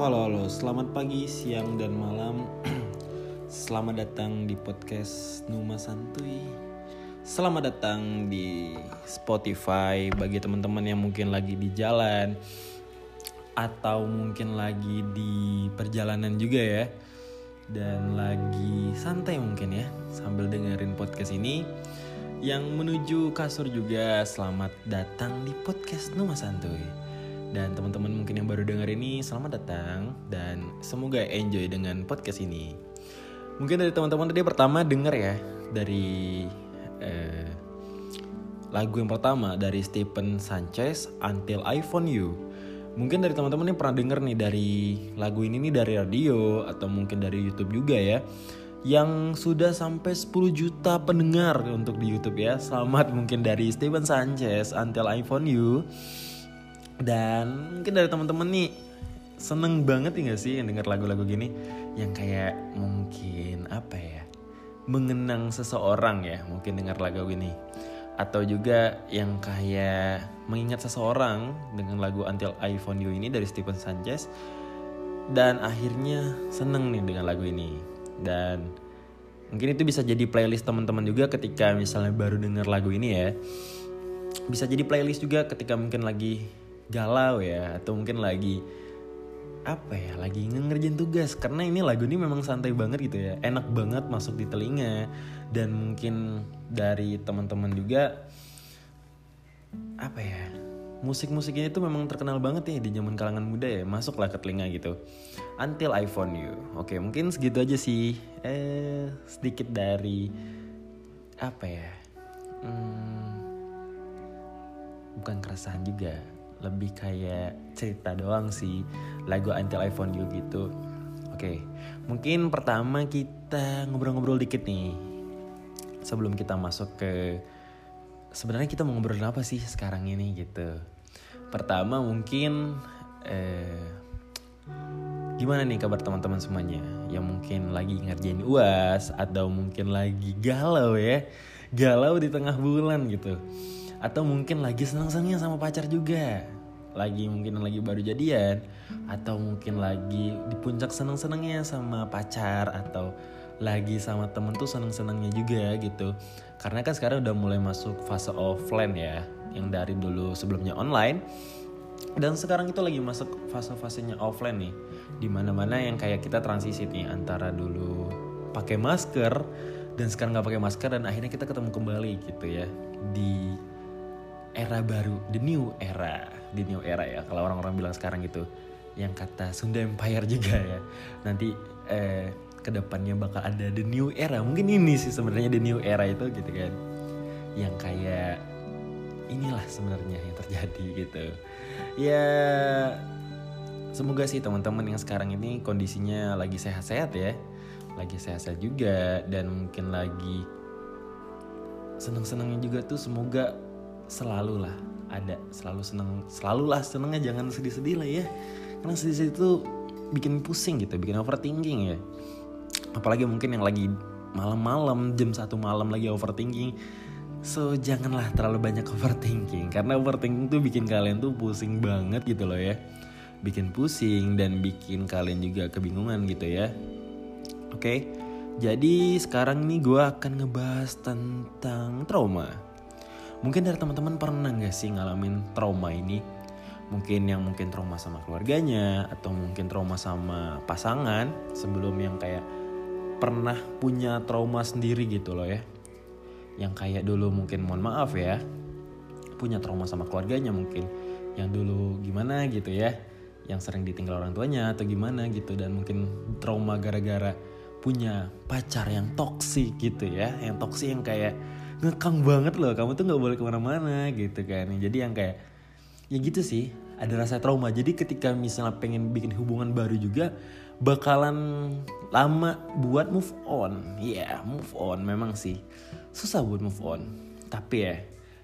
Halo halo selamat pagi, siang dan malam. Selamat datang di podcast Numa Santuy. Selamat datang di Spotify bagi teman-teman yang mungkin lagi di jalan atau mungkin lagi di perjalanan juga ya. Dan lagi santai mungkin ya sambil dengerin podcast ini. Yang menuju kasur juga selamat datang di podcast Numa Santuy. Dan teman-teman mungkin yang baru denger ini selamat datang dan semoga enjoy dengan podcast ini. Mungkin dari teman-teman tadi pertama denger ya dari eh, lagu yang pertama dari Stephen Sanchez Until I Found You. Mungkin dari teman-teman yang pernah denger nih dari lagu ini nih dari radio atau mungkin dari YouTube juga ya yang sudah sampai 10 juta pendengar untuk di YouTube ya. Selamat mungkin dari Stephen Sanchez Until I Found You. Dan mungkin dari teman-teman nih seneng banget ya gak sih yang denger lagu-lagu gini? Yang kayak mungkin apa ya mengenang seseorang ya mungkin dengar lagu ini. Atau juga yang kayak mengingat seseorang dengan lagu Until I Found You ini dari Stephen Sanchez. Dan akhirnya seneng nih dengan lagu ini. Dan mungkin itu bisa jadi playlist teman-teman juga ketika misalnya baru denger lagu ini ya. Bisa jadi playlist juga ketika mungkin lagi galau ya atau mungkin lagi apa ya lagi ngerjain tugas. Karena ini lagu ini memang santai banget gitu ya enak banget masuk di telinga. Dan mungkin dari teman-teman juga apa ya musik-musiknya itu memang terkenal banget ya di zaman kalangan muda ya masuklah ke telinga gitu. Until I Found You. Oke mungkin segitu aja sih. Eh sedikit dari apa ya hmm, bukan keresahan juga lebih kayak cerita doang sih lagu Until I Found You gitu. Oke mungkin pertama kita ngobrol-ngobrol dikit nih. Sebelum kita masuk ke sebenarnya kita mau ngobrol apa sih sekarang ini gitu? Pertama mungkin eh, gimana nih kabar teman-teman semuanya? Yang mungkin lagi ngerjain uas atau mungkin lagi galau ya? Galau di tengah bulan gitu atau mungkin lagi senang-senangnya sama pacar juga. Lagi mungkin lagi baru jadian. Atau mungkin lagi di puncak senang-senangnya sama pacar. Atau lagi sama temen tuh senang-senangnya juga gitu. Karena kan sekarang udah mulai masuk fase offline ya. Yang dari dulu sebelumnya online. Dan sekarang itu lagi masuk fase-fasenya offline nih. Di mana-mana yang kayak kita transisi nih antara dulu pakai masker dan sekarang nggak pakai masker dan akhirnya kita ketemu kembali gitu ya. Di era baru the new era the new era ya. Kalau orang-orang bilang sekarang gitu yang kata Sunda Empire juga ya. Nanti eh, ke depannya bakal ada the new era. Mungkin ini sih sebenarnya the new era itu gitu kan. Yang kayak inilah sebenarnya yang terjadi gitu. Ya semoga sih teman-teman yang sekarang ini kondisinya lagi sehat-sehat ya. Lagi sehat-sehat juga dan mungkin lagi seneng-senengnya juga tuh semoga selalu lah ada selalu seneng selalu lah senengnya jangan sedih-sedih lah ya. Karena sedih-sedih itu bikin pusing gitu bikin overthinking ya. Apalagi mungkin yang lagi malam-malam jam satu malam lagi overthinking. So janganlah terlalu banyak overthinking karena overthinking tuh bikin kalian tuh pusing banget gitu loh ya. Bikin pusing dan bikin kalian juga kebingungan gitu ya. Oke jadi sekarang nih gue akan ngebahas tentang trauma mungkin dari teman-teman pernah gak sih ngalamin trauma ini? Mungkin yang mungkin trauma sama keluarganya atau mungkin trauma sama pasangan sebelum yang kayak pernah punya trauma sendiri gitu loh ya. Yang kayak dulu mungkin mohon maaf ya punya trauma sama keluarganya mungkin. Yang dulu gimana gitu ya yang sering ditinggal orang tuanya atau gimana gitu. Dan mungkin trauma gara-gara punya pacar yang toksik gitu ya yang toksik yang kayak ngekang banget loh. Kamu tuh nggak boleh ke mana-mana gitu kan. Jadi yang kayak ya gitu sih. Ada rasa trauma. Jadi ketika misalnya pengen bikin hubungan baru juga bakalan lama buat move on. Ya yeah, move on. Memang sih. Susah buat move on. Tapi ya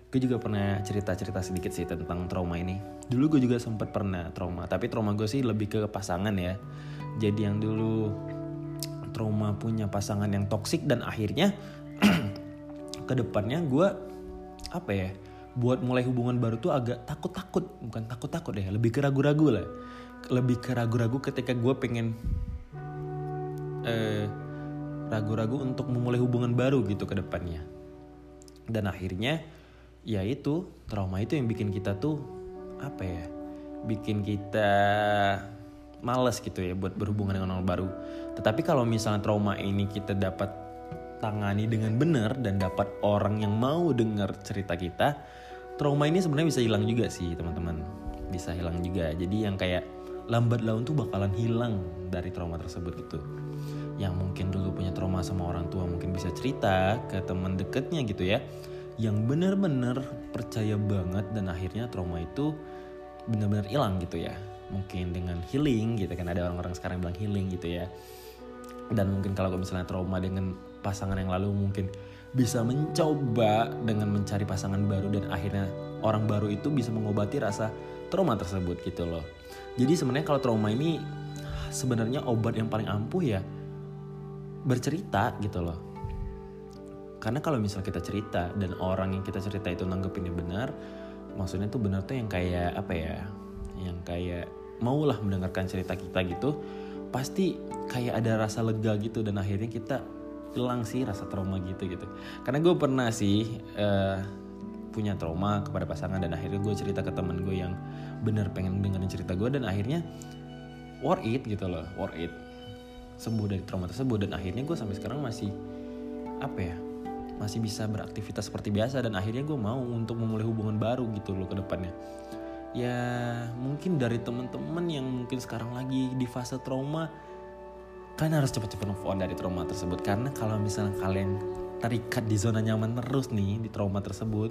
gue juga pernah cerita-cerita sedikit sih tentang trauma ini. Dulu gue juga sempat pernah trauma. Tapi trauma gue sih lebih ke pasangan ya. Jadi yang dulu trauma punya pasangan yang toksik dan akhirnya ke depannya gue apa ya buat mulai hubungan baru tuh agak takut-takut bukan takut-takut ya lebih ke ragu-ragu lah. Lebih ke ragu-ragu ketika gue pengen eh, ragu-ragu untuk memulai hubungan baru gitu ke depannya. Dan akhirnya ya itu trauma itu yang bikin kita tuh apa ya bikin kita males gitu ya buat berhubungan dengan orang baru. Tetapi kalau misalnya trauma ini kita dapat tangani dengan benar dan dapat orang yang mau dengar cerita kita trauma ini sebenarnya bisa hilang juga sih teman-teman. Bisa hilang juga. Jadi yang kayak lambat laun tuh bakalan hilang dari trauma tersebut gitu. Yang mungkin dulu punya trauma sama orang tua mungkin bisa cerita ke teman deketnya gitu ya. Yang benar-benar percaya banget dan akhirnya trauma itu benar-benar hilang gitu ya. Mungkin dengan healing gitu kan. Ada orang-orang sekarang bilang healing gitu ya dan mungkin kalau misalnya trauma dengan pasangan yang lalu mungkin bisa mencoba dengan mencari pasangan baru dan akhirnya orang baru itu bisa mengobati rasa trauma tersebut gitu loh. Jadi sebenarnya kalau trauma ini sebenarnya obat yang paling ampuh ya bercerita gitu loh. Karena kalau misal kita cerita dan orang yang kita cerita itu nanggepinnya benar, maksudnya tuh benar tuh yang kayak apa ya? Yang kayak maulah mendengarkan cerita kita gitu, pasti kayak ada rasa lega gitu dan akhirnya kita hilang sih rasa trauma gitu gitu. Karena gue pernah sih uh, punya trauma kepada pasangan dan akhirnya gue cerita ke temen gue yang bener pengen dengerin cerita gue dan akhirnya worth it gitu loh worth it. Sembuh dari trauma tersebut dan akhirnya gue sampai sekarang masih apa ya masih bisa beraktivitas seperti biasa dan akhirnya gue mau untuk memulai hubungan baru gitu loh ke depannya ya mungkin dari temen-temen yang mungkin sekarang lagi di fase trauma kalian harus cepat-cepat move on dari trauma tersebut. Karena kalau misalnya kalian terikat di zona nyaman terus nih di trauma tersebut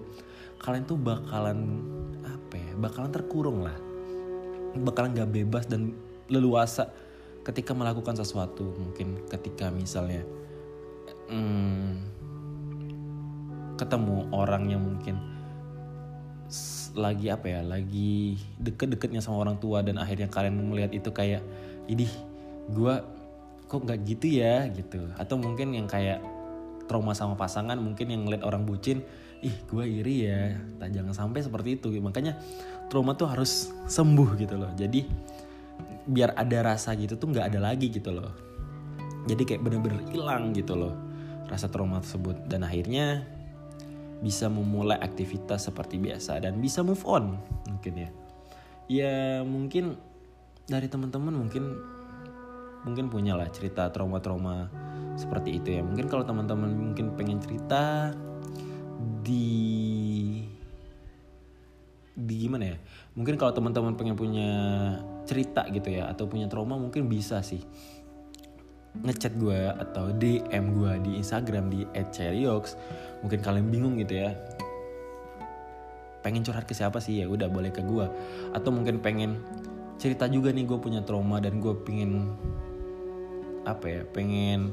kalian tuh bakalan apa ya bakalan terkurung lah. Bakalan gak bebas dan leluasa ketika melakukan sesuatu. Mungkin ketika misalnya hmm, ketemu orang yang mungkin lagi apa ya lagi deket-deketnya sama orang tua dan akhirnya kalian melihat itu kayak idih gue kok nggak gitu ya? Gitu. Atau mungkin yang kayak trauma sama pasangan mungkin yang ngeliat orang bucin ih gue iri ya tak jangan sampai seperti itu. Makanya trauma tuh harus sembuh gitu loh. Jadi biar ada rasa gitu tuh nggak ada lagi gitu loh. Jadi kayak bener-bener hilang gitu loh rasa trauma tersebut. Dan akhirnya bisa memulai aktivitas seperti biasa dan bisa move on mungkin ya. Ya mungkin dari teman-teman mungkin mungkin punya lah cerita trauma-trauma seperti itu ya. Mungkin kalau teman-teman mungkin pengen cerita di di gimana ya? Mungkin kalau teman-teman pengen punya cerita gitu ya atau punya trauma mungkin bisa sih ngechat gue atau DM gue di Instagram di @cheriox mungkin kalian bingung gitu ya. Pengen curhat ke siapa sih? Ya udah boleh ke gue atau mungkin pengen cerita juga nih gue punya trauma dan gue pengen apa ya pengen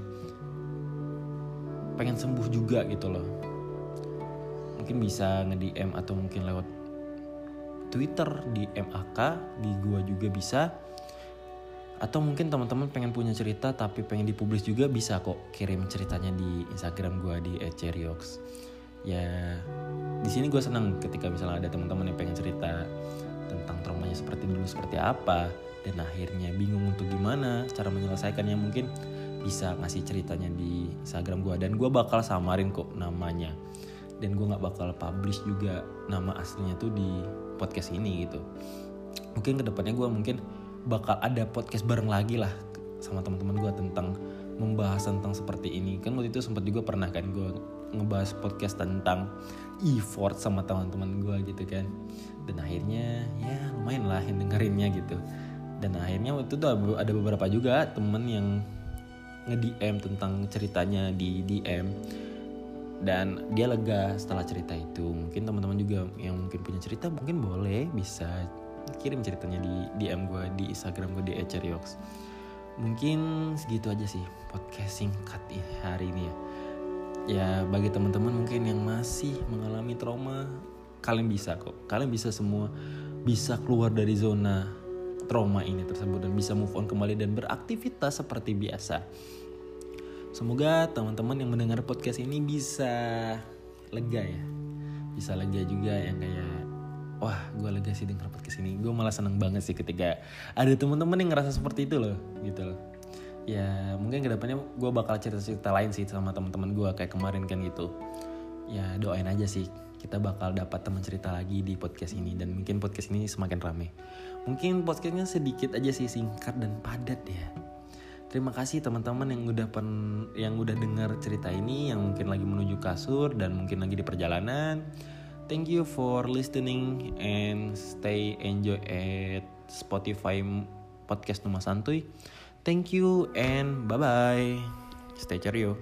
pengen sembuh juga gitu loh. Mungkin bisa nge DM atau mungkin lewat Twitter di MAK di gua juga bisa atau mungkin teman-teman pengen punya cerita tapi pengen dipublis juga bisa kok kirim ceritanya di Instagram gua di @cheriox ya di sini gue senang ketika misalnya ada teman-teman yang pengen cerita tentang traumanya seperti dulu seperti apa dan akhirnya bingung untuk gimana cara menyelesaikannya mungkin bisa ngasih ceritanya di Instagram gue dan gue bakal samarin kok namanya. Dan gue nggak bakal publish juga nama aslinya tuh di podcast ini gitu. Mungkin ke depannya gue mungkin bakal ada podcast bareng lagi lah sama teman-teman gue tentang membahas tentang seperti ini. Kan waktu itu sempat juga pernah kan gue ngebahas podcast tentang effort sama teman-teman gue gitu kan. Dan akhirnya ya lumayan lah yang dengerinnya gitu. Dan akhirnya waktu itu ada beberapa juga temen yang nge-DM tentang ceritanya di DM dan dia lega setelah cerita itu. Mungkin teman-teman juga yang mungkin punya cerita mungkin boleh bisa kirim ceritanya di DM gue di Instagram gue di @cheriox mungkin segitu aja sih podcast singkat hari ini ya. Ya bagi teman-teman mungkin yang masih mengalami trauma kalian bisa kok. Kalian bisa semua bisa keluar dari zona trauma ini tersebut dan bisa move on kembali dan beraktivitas seperti biasa. Semoga teman-teman yang mendengar podcast ini bisa lega ya. Bisa lega juga yang kayak wah gue lega sih denger podcast ini. Gue malah seneng banget sih ketika ada teman-teman yang ngerasa seperti itu loh gitu loh. Ya mungkin ke depannya gue bakal cerita-cerita lain sih sama teman-teman gue kayak kemarin kan gitu. Ya doain aja sih kita bakal dapat teman cerita lagi di podcast ini. Dan mungkin podcast ini semakin rame. Mungkin podcastnya sedikit aja sih singkat dan padat ya. Terima kasih teman-teman yang udah pen, yang udah dengar cerita ini yang mungkin lagi menuju kasur dan mungkin lagi di perjalanan. Thank you for listening and stay enjoy at Spotify podcast Numa Santuy. Thank you and bye bye. Stay cerio.